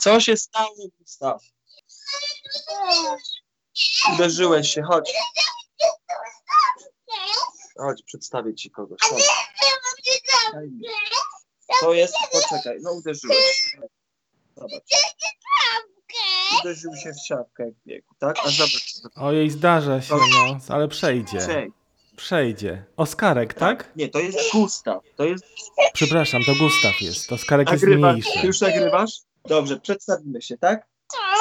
Co się stało, Gustaw? Uderzyłeś się, chodź. Chodź, przedstawię ci kogoś. Chodź. Daj mi. To jest, poczekaj, no uderzyłeś. Zobacz. Uderzył się w siatkę jak biegł, tak? A zobacz. Ojej, zdarza się, no, ale przejdzie. Przejdzie. Oskarek, tak? Nie, to jest Gustaw. To jest... Przepraszam, to Gustaw jest. Oskarek jest Nagrywasz? mniejszy. Już nagrywasz? Dobrze, przedstawimy się, tak?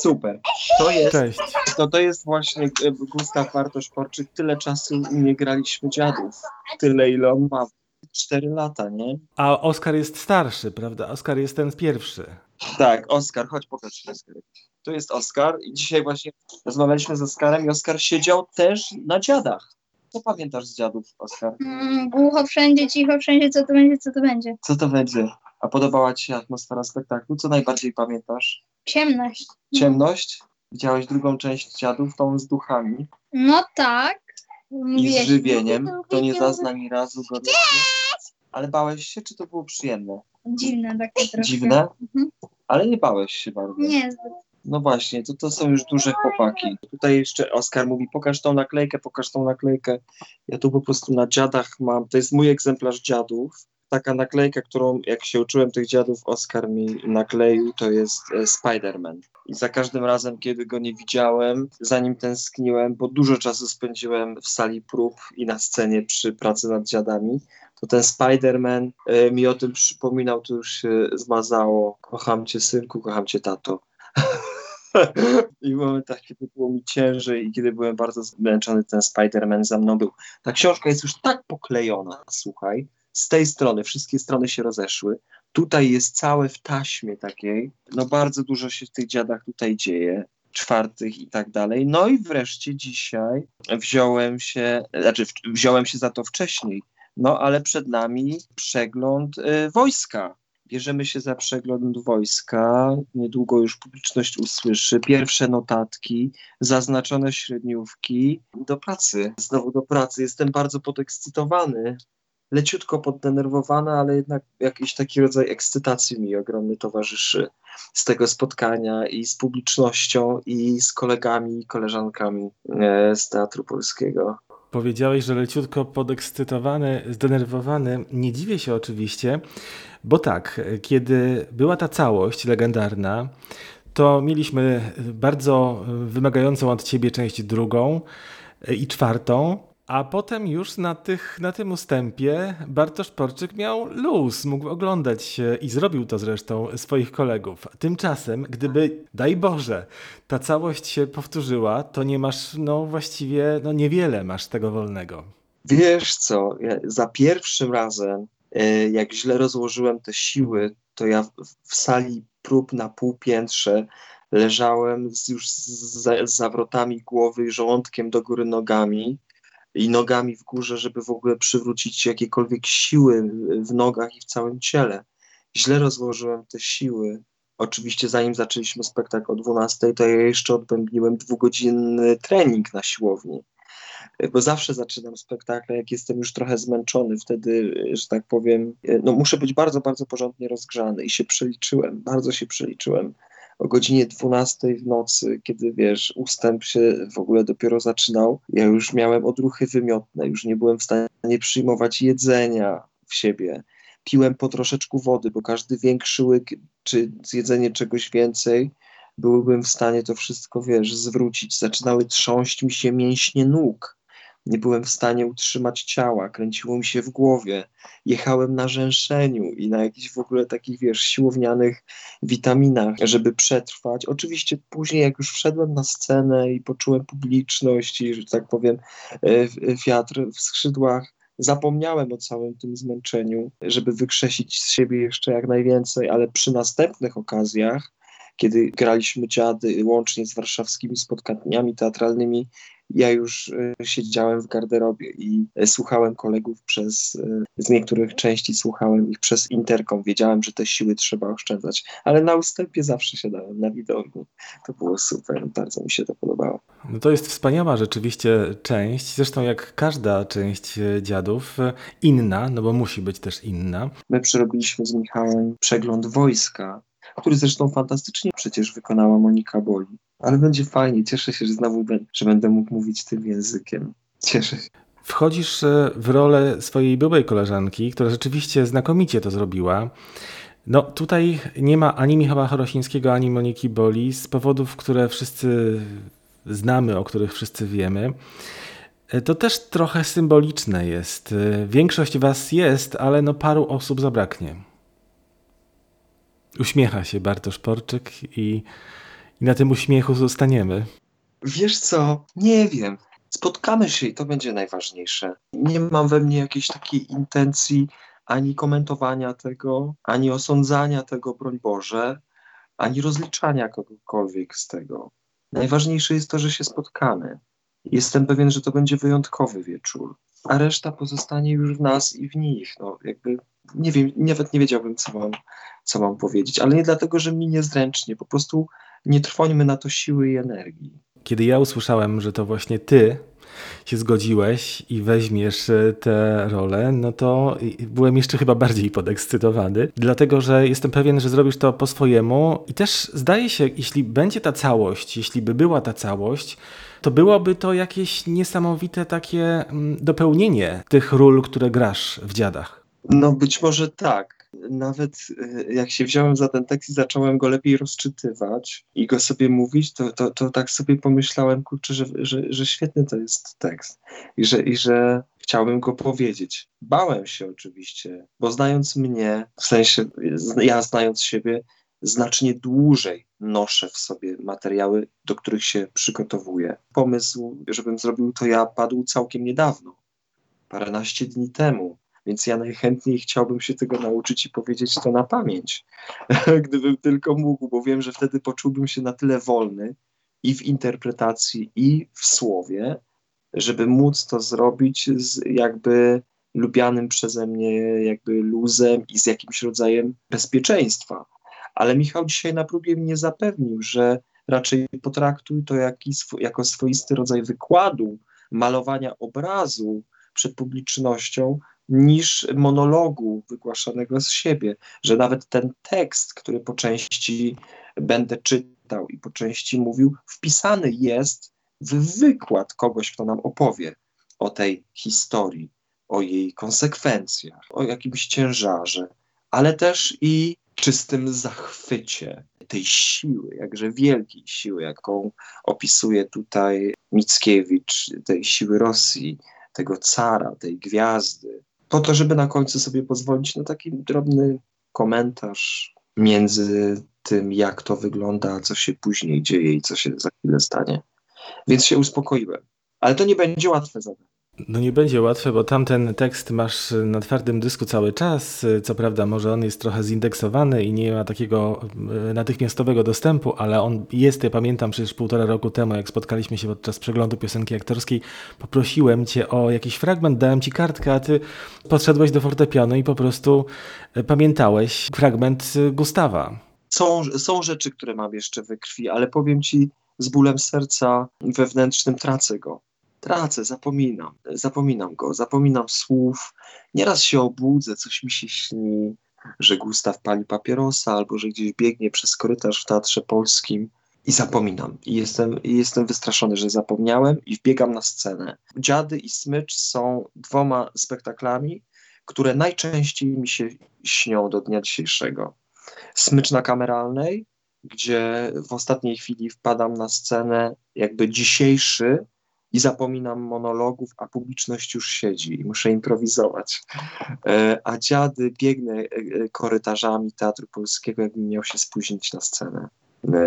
Super. To jest, Cześć. to, to jest właśnie e, Gustaw Bartosz-Porczyk. Tyle czasu nie graliśmy dziadów. Tyle, ile on ma. Cztery lata, nie? A Oskar jest starszy, prawda? Oskar jest ten pierwszy. Tak, Oskar, chodź pokaż się, Oskar. Tu jest Oskar i dzisiaj właśnie rozmawialiśmy z Oskarem i Oskar siedział też na dziadach. Co pamiętasz z dziadów, Oskar? Mm, głucho wszędzie, cicho wszędzie, co to będzie, co to będzie. Co to będzie? A podobała ci się atmosfera spektaklu? Co najbardziej pamiętasz? Ciemność. Ciemność? Widziałeś drugą część dziadów, tą z duchami No tak. i Mówiłeś. z żywieniem. To nie zazna ni razu go Ale bałeś się, czy to było przyjemne? Dziwne takie trochę. Dziwne? Mhm. Ale nie bałeś się bardzo. Nie. No właśnie, to, to są już duże chłopaki. Tutaj jeszcze Oskar mówi, pokaż tą naklejkę, pokaż tą naklejkę. Ja tu po prostu na dziadach mam, to jest mój egzemplarz dziadów. Taka naklejka, którą jak się uczyłem tych dziadów, Oskar mi nakleił, to jest e, Spider-Man. I za każdym razem, kiedy go nie widziałem, za nim tęskniłem, bo dużo czasu spędziłem w sali prób i na scenie przy pracy nad dziadami, to ten Spider-Man e, mi o tym przypominał, to już się zmazało. Kocham cię, synku, kocham cię, tato. I w momentach, kiedy było mi ciężej i kiedy byłem bardzo zmęczony, ten Spider-Man za mną był. Ta książka jest już tak poklejona, słuchaj. Z tej strony wszystkie strony się rozeszły. Tutaj jest całe w taśmie takiej. No bardzo dużo się w tych dziadach tutaj dzieje. Czwartych i tak dalej. No i wreszcie dzisiaj wziąłem się, znaczy wziąłem się za to wcześniej. No ale przed nami przegląd y, wojska bierzemy się za przegląd wojska. Niedługo już publiczność usłyszy pierwsze notatki, zaznaczone średniówki. Do pracy, znowu do pracy. Jestem bardzo podekscytowany, leciutko poddenerwowany, ale jednak jakiś taki rodzaj ekscytacji mi ogromny towarzyszy z tego spotkania i z publicznością, i z kolegami i koleżankami e, z Teatru Polskiego. Powiedziałeś, że leciutko podekscytowany, zdenerwowany. Nie dziwię się oczywiście, bo tak, kiedy była ta całość legendarna, to mieliśmy bardzo wymagającą od ciebie część drugą i czwartą, a potem już na, tych, na tym ustępie Bartosz Porczyk miał luz, mógł oglądać i zrobił to zresztą swoich kolegów. Tymczasem, gdyby, daj Boże, ta całość się powtórzyła, to nie masz, no właściwie, no niewiele masz tego wolnego. Wiesz co, ja za pierwszym razem, e, jak źle rozłożyłem te siły, to ja w, sali prób na półpiętrze leżałem z, już z, z zawrotami głowy i żołądkiem do góry nogami i nogami w górze, żeby w ogóle przywrócić jakiekolwiek siły w- nogach i w całym ciele. Źle rozłożyłem te siły. Oczywiście zanim zaczęliśmy spektakl o 12, to ja jeszcze odbębniłem dwugodzinny trening na siłowni bo zawsze zaczynam spektakle, jak jestem już trochę zmęczony, wtedy, że tak powiem, no muszę być bardzo, bardzo porządnie rozgrzany i się przeliczyłem, bardzo się przeliczyłem. O godzinie 12 w nocy, kiedy wiesz, ustęp się w ogóle dopiero zaczynał, ja już miałem odruchy wymiotne, już nie byłem w stanie przyjmować jedzenia w siebie. Piłem po troszeczku wody, bo każdy większy łyk czy zjedzenie czegoś więcej byłbym w stanie to wszystko, wiesz, zwrócić. Zaczynały trząść mi się mięśnie nóg. Nie byłem w stanie utrzymać ciała, kręciło mi się w głowie. Jechałem na rzęszeniu i na jakichś w ogóle takich, wiesz, siłownianych witaminach, żeby przetrwać. Oczywiście później, jak już wszedłem na scenę i poczułem publiczność i, że tak powiem, e, w- wiatr w skrzydłach, zapomniałem o całym tym zmęczeniu, żeby wykrzesić z siebie jeszcze jak najwięcej, ale przy następnych okazjach, kiedy graliśmy dziady łącznie z warszawskimi spotkaniami teatralnymi, ja już e, siedziałem w garderobie i e, słuchałem kolegów przez, e, z niektórych części słuchałem ich przez interkom. Wiedziałem, że te siły trzeba oszczędzać, ale na ustępie zawsze siadałem na widowni. To było super, bardzo mi się to podobało. No to jest wspaniała rzeczywiście część, zresztą jak każda część dziadów, inna, no bo musi być też inna. My przerobiliśmy z Michałem przegląd wojska. który zresztą fantastycznie przecież wykonała Monika Boli. Ale będzie fajnie, cieszę się, że znowu będę, że będę mógł mówić tym językiem. Cieszę się. Wchodzisz e, w rolę swojej byłej koleżanki, która rzeczywiście znakomicie to zrobiła. No tutaj nie ma ani Michała Chorosińskiego, ani Moniki Boli z powodów, które wszyscy znamy, o których wszyscy wiemy. E, to też trochę symboliczne jest. E, większość was jest, ale no paru osób zabraknie. Uśmiecha się Bartosz Porczyk i, i na tym uśmiechu zostaniemy. Wiesz co, nie wiem. Spotkamy się i to będzie najważniejsze. Nie mam we mnie jakiejś takiej intencji ani komentowania tego, ani osądzania tego, broń Boże, ani rozliczania kogokolwiek z tego. Najważniejsze jest to, że się spotkamy. Jestem pewien, że to będzie wyjątkowy wieczór, a reszta pozostanie już w nas i w nich. No, jakby nie wiem, nawet nie wiedziałbym, co mam, co mam powiedzieć, ale nie dlatego, że mi niezręcznie, po prostu nie trwońmy na to siły i energii. Kiedy ja usłyszałem, że to właśnie ty się zgodziłeś i weźmiesz e, tę rolę, no to byłem jeszcze chyba bardziej podekscytowany, dlatego że jestem pewien, że zrobisz to po swojemu i też zdaje się, jeśli będzie ta całość, jeśli by była ta całość, to byłoby to jakieś niesamowite takie mm, dopełnienie tych ról, które grasz w dziadach. No być może tak. Nawet e, jak się wziąłem za ten tekst i zacząłem go lepiej rozczytywać i go sobie mówić, to, to, to tak sobie pomyślałem, kurczę, że, że, że świetny to jest tekst i że, i że chciałbym go powiedzieć. Bałem się oczywiście, bo znając mnie, w sensie ja znając siebie, znacznie dłużej noszę w sobie materiały, do których się przygotowuję. Pomysł, żebym zrobił to ja, padł całkiem niedawno, paręnaście dni temu. Więc ja najchętniej chciałbym się tego nauczyć i powiedzieć to na pamięć, gdybym tylko mógł, bo wiem, że wtedy poczułbym się na tyle wolny i w interpretacji, i w słowie, żeby móc to zrobić z jakby lubianym przeze mnie jakby luzem i z jakimś rodzajem bezpieczeństwa. Ale Michał dzisiaj na próbie mnie zapewnił, że raczej potraktuj to jako swoisty rodzaj wykładu, malowania obrazu przed publicznością, niż monologu wygłaszanego z siebie, że nawet ten tekst, który po części będę czytał i po części mówił, wpisany jest w wykład kogoś, kto nam opowie o tej historii, o jej konsekwencjach, o jakimś ciężarze, ale też i czystym zachwycie tej siły, jakże wielkiej siły, jaką opisuje tutaj Mickiewicz, tej siły Rosji, tego cara, tej gwiazdy, po to, żeby na końcu sobie pozwolić na taki drobny komentarz między tym, jak to wygląda, co się później dzieje i co się za chwilę stanie. Więc się uspokoiłem. Ale to nie będzie łatwe zadanie. No nie będzie łatwe, bo tamten tekst masz na twardym dysku cały czas. Co prawda, może on jest trochę zindeksowany i nie ma takiego e, natychmiastowego dostępu, ale on jest. Ja pamiętam przecież półtora roku temu, jak spotkaliśmy się podczas przeglądu piosenki aktorskiej, poprosiłem cię o jakiś fragment, dałem ci kartkę, a ty podszedłeś do fortepianu i po prostu e, pamiętałeś fragment e, Gustawa. Są, są rzeczy, które mam jeszcze we krwi, ale powiem ci z bólem serca wewnętrznym tracę go tracę, zapominam, zapominam go, zapominam słów. Nieraz się obudzę, coś mi się śni, że Gustaw pali papierosa albo że gdzieś biegnie przez korytarz w Teatrze Polskim i zapominam. I jestem, i jestem wystraszony, że zapomniałem i wbiegam na scenę. Dziady i Smycz są dwoma spektaklami, które najczęściej mi się śnią do dnia dzisiejszego. Smycz na kameralnej, gdzie w ostatniej chwili wpadam na scenę jakby dzisiejszy, i zapominam monologów, a publiczność już siedzi i muszę improwizować. E, a dziady biegnę e, e, korytarzami Teatru Polskiego, jakbym miał się spóźnić na scenę.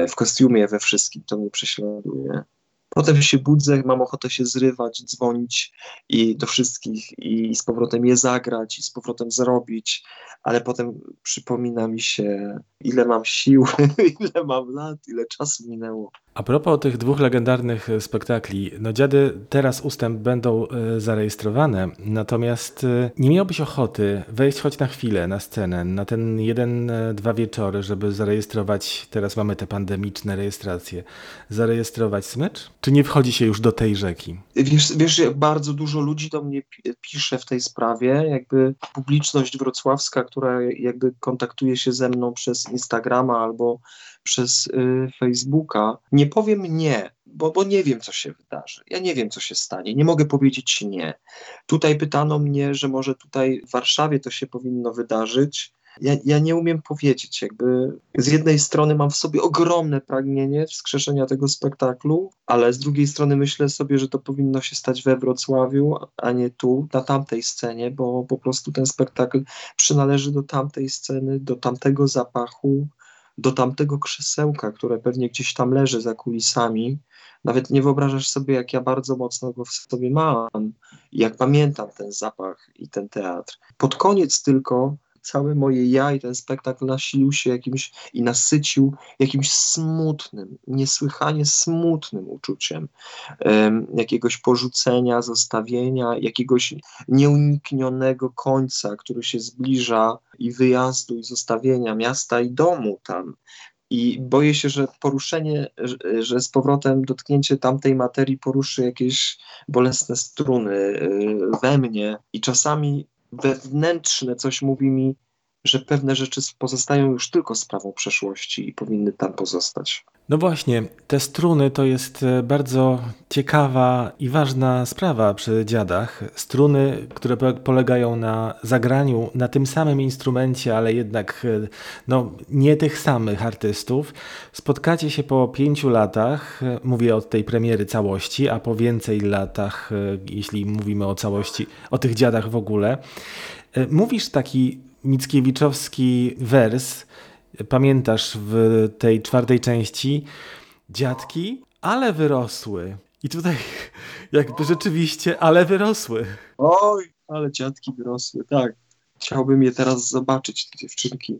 W kostiumie, we wszystkim, to mnie prześladuje. Potem się budzę, mam ochotę się zrywać, dzwonić i do wszystkich i z powrotem je zagrać i z powrotem zrobić, ale potem przypomina mi się, ile mam sił, ile mam lat, ile czasu minęło. A propos tych dwóch legendarnych e, spektakli, no dziady teraz ustęp będą e, zarejestrowane, natomiast e, nie miałbyś ochoty wejść choć na chwilę na scenę, na ten jeden, dwa wieczory, żeby zarejestrować, teraz mamy te pandemiczne rejestracje, zarejestrować smycz? Czy nie wchodzi się już do tej rzeki? Wiesz, wiesz bardzo dużo ludzi do mnie pisze w tej sprawie, jakby publiczność wrocławska, która jakby kontaktuje się ze mną przez Instagrama albo przez y, Facebooka, nie powiem nie, bo, bo nie wiem, co się wydarzy. Ja nie wiem, co się stanie. Nie mogę powiedzieć nie. Tutaj pytano mnie, że może tutaj w Warszawie to się powinno wydarzyć. Ja, ja, nie umiem powiedzieć, jakby z jednej strony mam w sobie ogromne pragnienie wskrzeszenia tego spektaklu, ale z drugiej strony myślę sobie, że to powinno się stać we Wrocławiu, a nie tu, na tamtej scenie, bo po prostu ten spektakl przynależy do tamtej sceny, do tamtego zapachu, do tamtego krzesełka, które pewnie gdzieś tam leży za kulisami. Nawet nie wyobrażasz sobie, jak ja bardzo mocno go w sobie mam, jak pamiętam ten zapach i ten teatr. Pod koniec tylko całe moje ja i ten spektakl nasilił się jakimś i nasycił jakimś smutnym, niesłychanie smutnym uczuciem um, jakiegoś porzucenia, zostawienia, jakiegoś nieuniknionego końca, który się zbliża i wyjazdu i zostawienia miasta i domu tam. I boję się, że poruszenie, że z powrotem dotknięcie tamtej materii poruszy jakieś bolesne struny y, we mnie i czasami wewnętrzne coś mówi mi, że pewne rzeczy pozostają już tylko sprawą przeszłości i powinny tam pozostać. No właśnie, te struny to jest e, bardzo ciekawa i ważna sprawa przy dziadach. Struny, które polegają na zagraniu na tym samym instrumencie, ale jednak e, no, nie tych samych artystów. Spotkacie się po pięciu latach, e, mówię od tej premiery całości, a po więcej latach, jeśli mówimy o całości, o tych dziadach w ogóle. Mówisz taki Mickiewiczowski wers, pamiętasz w tej czwartej części, dziadki, ale wyrosły. I tutaj jakby rzeczywiście, ale wyrosły. Oj, ale dziadki wyrosły, tak. Chciałbym je teraz zobaczyć, te dziewczynki.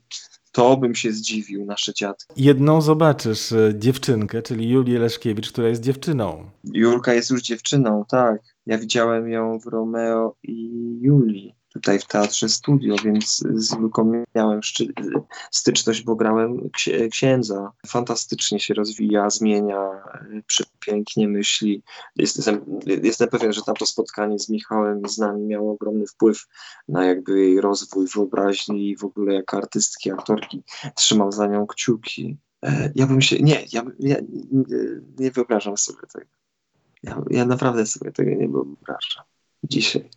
To bym się zdziwił, nasze dziadki. Jedną zobaczysz e, dziewczynkę, czyli Julię Leszkiewicz, która jest dziewczyną. Julka jest już dziewczyną, tak. Ja widziałem ją w Romeo i Julii tutaj w Teatrze Studio, więc z Luką miałem styczność, bo grałem księdza. Fantastycznie się rozwija, zmienia, przepięknie myśli. Jestem, jestem pewien, że tamto spotkanie z Michałem i z nami miało ogromny wpływ na jakby jej rozwój wyobraźni i w ogóle jako artystki, aktorki. Trzymam za nią kciuki. E, ja bym się, nie, ja, ja nie, nie wyobrażam sobie tego. Ja, ja naprawdę sobie tego nie wyobrażam dzisiaj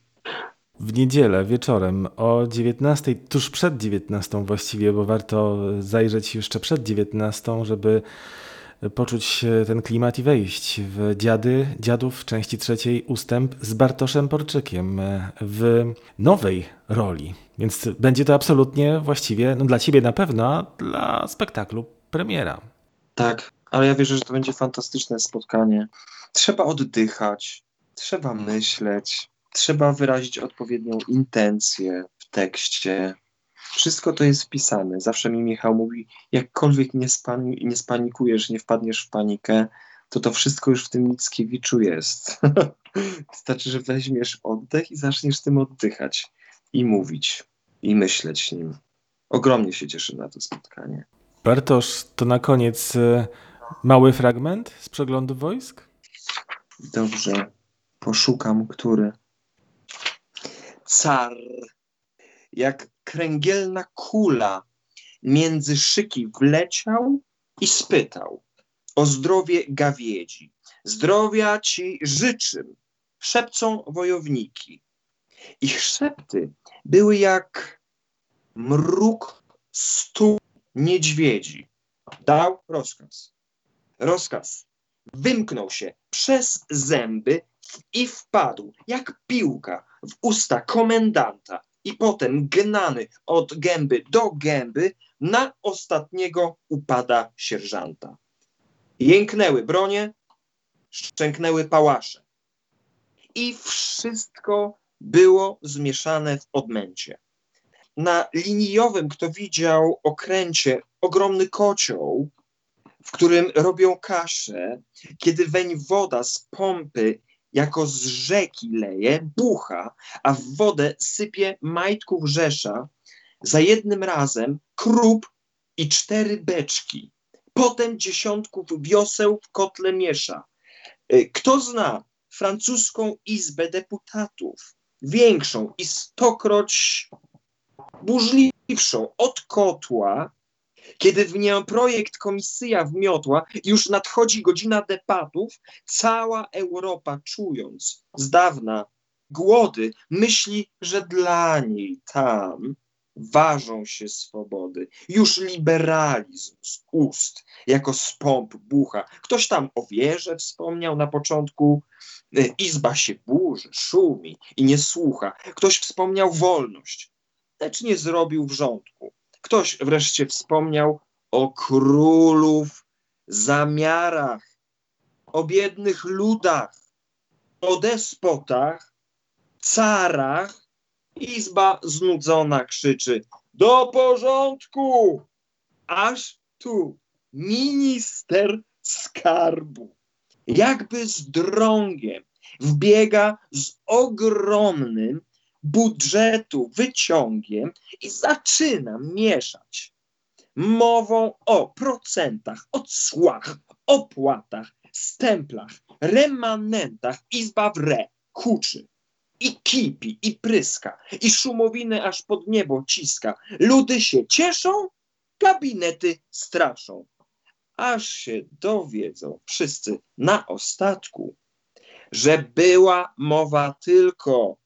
w niedzielę wieczorem o 19, tuż przed 19 właściwie, bo warto zajrzeć jeszcze przed 19, żeby poczuć ten klimat i wejść w Dziady, Dziadów części trzeciej ustęp z Bartoszem Porczykiem w nowej roli. Więc będzie to absolutnie właściwie, no dla ciebie na pewno, dla spektaklu premiera. Tak, ale ja wierzę, że to będzie fantastyczne spotkanie. Trzeba oddychać, trzeba myśleć, trzeba wyrazić odpowiednią intencję w tekście. Wszystko to jest wpisane. Zawsze mi Michał mówi, jakkolwiek nie, spani nie spanikujesz, nie wpadniesz w panikę, to to wszystko już w tym Mickiewiczu jest. Wystarczy, że weźmiesz oddech i zaczniesz tym oddychać i mówić, i myśleć nim. Ogromnie się cieszę na to spotkanie. Bartosz, to na koniec e, mały fragment z przeglądu wojsk? Dobrze, poszukam, który car, jak kręgielna kula między szyki wleciał i spytał o zdrowie gawiedzi. Zdrowia ci życzym, szepcą wojowniki. Ich szepty były jak mruk stu niedźwiedzi. Dał rozkaz. Rozkaz wymknął się przez zęby i wpadł jak piłka w usta komendanta i potem gnany od gęby do gęby na ostatniego upada sierżanta. Jęknęły bronie, szczęknęły pałasze i wszystko było zmieszane w odmęcie. Na linijowym, kto widział okręcie, ogromny kocioł w którym robią kaszę, kiedy weń woda z pompy jako z rzeki leje, bucha, a w wodę sypie majtków rzesza, za jednym razem krup i cztery beczki. Potem dziesiątków wioseł w kotle miesza. Y, Kto zna francuską izbę deputatów, większą i stokroć burzliwszą od kotła, kiedy w nią projekt komisyja wmiotła, już nadchodzi godzina debatów, cała Europa czując z dawna głody, myśli, że dla niej tam ważą się swobody. Już liberalizm z ust, jako z pomp bucha. Ktoś tam o wierze wspomniał na początku, y, izba się burzy, szumi i nie słucha. Ktoś wspomniał wolność, lecz nie zrobił wrzątku. Ktoś wreszcie wspomniał o królów zamiarach, o biednych ludach, o despotach, carach. Izba znudzona krzyczy do porządku, aż tu minister skarbu, jakby z drągiem, wbiega z ogromnym budżetu wyciągiem i zaczyna mieszać mową o procentach, o cłach, opłatach, stemplach, remanentach. Izba wre, huczy i kipi, i pryska, i szumowiny aż pod niebo ciska. Ludy się cieszą, gabinety straszą. Aż się dowiedzą wszyscy na ostatku, że była mowa tylko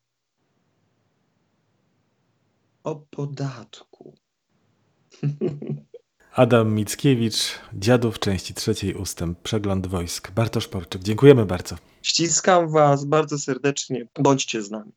o podatku. Adam Mickiewicz, Dziadów, części trzeciej, ustęp, przegląd wojsk. Bartosz Porczyk, dziękujemy bardzo. Ściskam Was bardzo serdecznie. Bądźcie z nami.